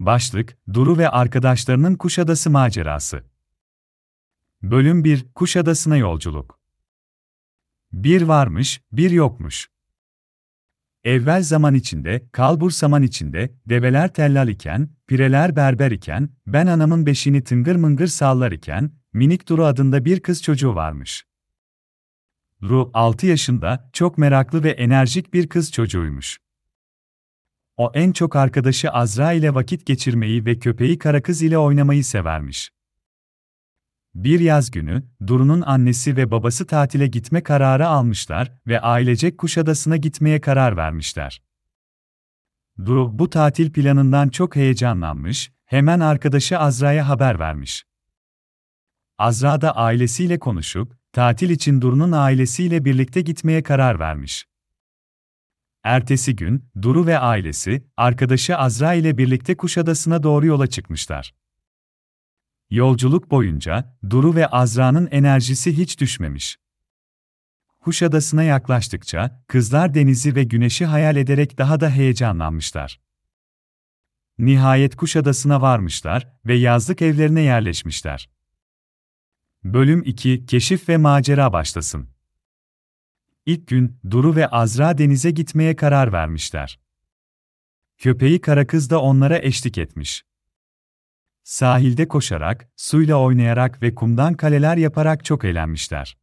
Başlık, Duru ve arkadaşlarının Kuşadası macerası. Bölüm 1, Kuşadası'na yolculuk. Bir varmış, bir yokmuş. Evvel zaman içinde, kalbur saman içinde, develer tellal iken, pireler berber iken, ben anamın beşini tıngır mıngır sallar iken, minik Duru adında bir kız çocuğu varmış. Duru, 6 yaşında, çok meraklı ve enerjik bir kız çocuğuymuş. O en çok arkadaşı Azra ile vakit geçirmeyi ve köpeği Karakız ile oynamayı severmiş. Bir yaz günü, Duru'nun annesi ve babası tatile gitme kararı almışlar ve ailecek Kuşadası'na gitmeye karar vermişler. Duru bu tatil planından çok heyecanlanmış, hemen arkadaşı Azra'ya haber vermiş. Azra da ailesiyle konuşup, tatil için Duru'nun ailesiyle birlikte gitmeye karar vermiş. Ertesi gün, Duru ve ailesi, arkadaşı Azra ile birlikte Kuşadası'na doğru yola çıkmışlar. Yolculuk boyunca, Duru ve Azra'nın enerjisi hiç düşmemiş. Kuşadası'na yaklaştıkça, kızlar denizi ve güneşi hayal ederek daha da heyecanlanmışlar. Nihayet Kuşadası'na varmışlar ve yazlık evlerine yerleşmişler. Bölüm 2 Keşif ve macera başlasın. İlk gün Duru ve Azra denize gitmeye karar vermişler. Köpeği Karakız da onlara eşlik etmiş. Sahilde koşarak, suyla oynayarak ve kumdan kaleler yaparak çok eğlenmişler.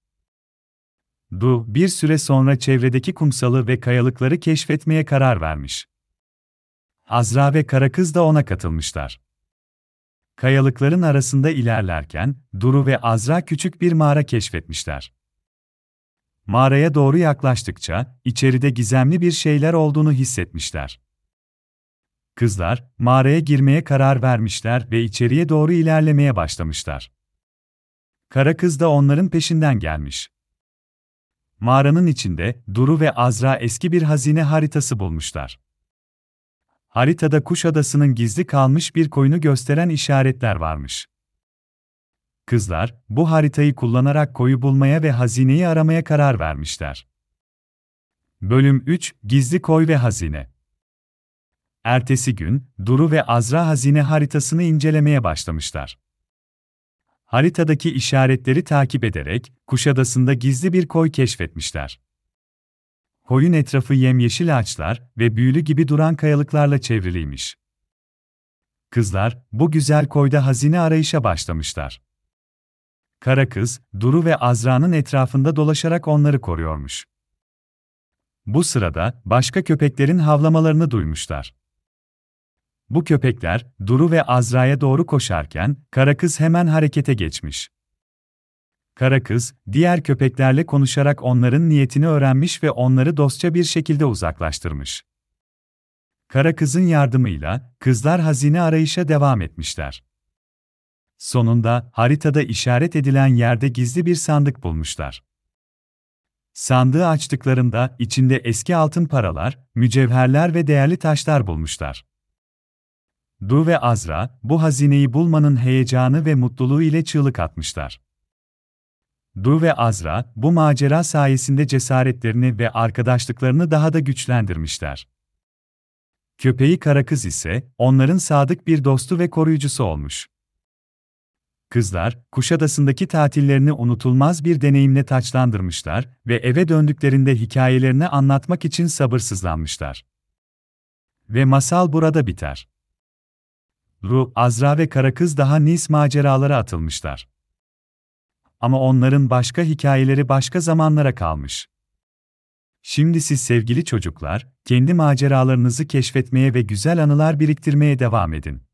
Du, bir süre sonra çevredeki kumsalı ve kayalıkları keşfetmeye karar vermiş. Azra ve Karakız da ona katılmışlar. Kayalıkların arasında ilerlerken, Duru ve Azra küçük bir mağara keşfetmişler. Mağaraya doğru yaklaştıkça, içeride gizemli bir şeyler olduğunu hissetmişler. Kızlar, mağaraya girmeye karar vermişler ve içeriye doğru ilerlemeye başlamışlar. Kara kız da onların peşinden gelmiş. Mağaranın içinde Duru ve Azra eski bir hazine haritası bulmuşlar. Haritada Kuşadası'nın gizli kalmış bir koyunu gösteren işaretler varmış. Kızlar, bu haritayı kullanarak koyu bulmaya ve hazineyi aramaya karar vermişler. Bölüm 3 Gizli Koy ve Hazine Ertesi gün, Duru ve Azra hazine haritasını incelemeye başlamışlar. Haritadaki işaretleri takip ederek, Kuşadası'nda gizli bir koy keşfetmişler. Koyun etrafı yemyeşil ağaçlar ve büyülü gibi duran kayalıklarla çevriliymiş. Kızlar, bu güzel koyda hazine arayışa başlamışlar. Kara kız, Duru ve Azra'nın etrafında dolaşarak onları koruyormuş. Bu sırada başka köpeklerin havlamalarını duymuşlar. Bu köpekler, Duru ve Azra'ya doğru koşarken, kara kız hemen harekete geçmiş. Kara kız, diğer köpeklerle konuşarak onların niyetini öğrenmiş ve onları dostça bir şekilde uzaklaştırmış. Kara kızın yardımıyla, kızlar hazine arayışa devam etmişler. Sonunda, haritada işaret edilen yerde gizli bir sandık bulmuşlar. Sandığı açtıklarında içinde eski altın paralar, mücevherler ve değerli taşlar bulmuşlar. Du ve Azra, bu hazineyi bulmanın heyecanı ve mutluluğu ile çığlık atmışlar. Du ve Azra, bu macera sayesinde cesaretlerini ve arkadaşlıklarını daha da güçlendirmişler. Köpeği Karakız ise, onların sadık bir dostu ve koruyucusu olmuş. Kızlar, Kuşadası'ndaki tatillerini unutulmaz bir deneyimle taçlandırmışlar ve eve döndüklerinde hikayelerini anlatmak için sabırsızlanmışlar. Ve masal burada biter. Ru, Azra ve Karakız daha Nis maceralara atılmışlar. Ama onların başka hikayeleri başka zamanlara kalmış. Şimdi siz sevgili çocuklar, kendi maceralarınızı keşfetmeye ve güzel anılar biriktirmeye devam edin.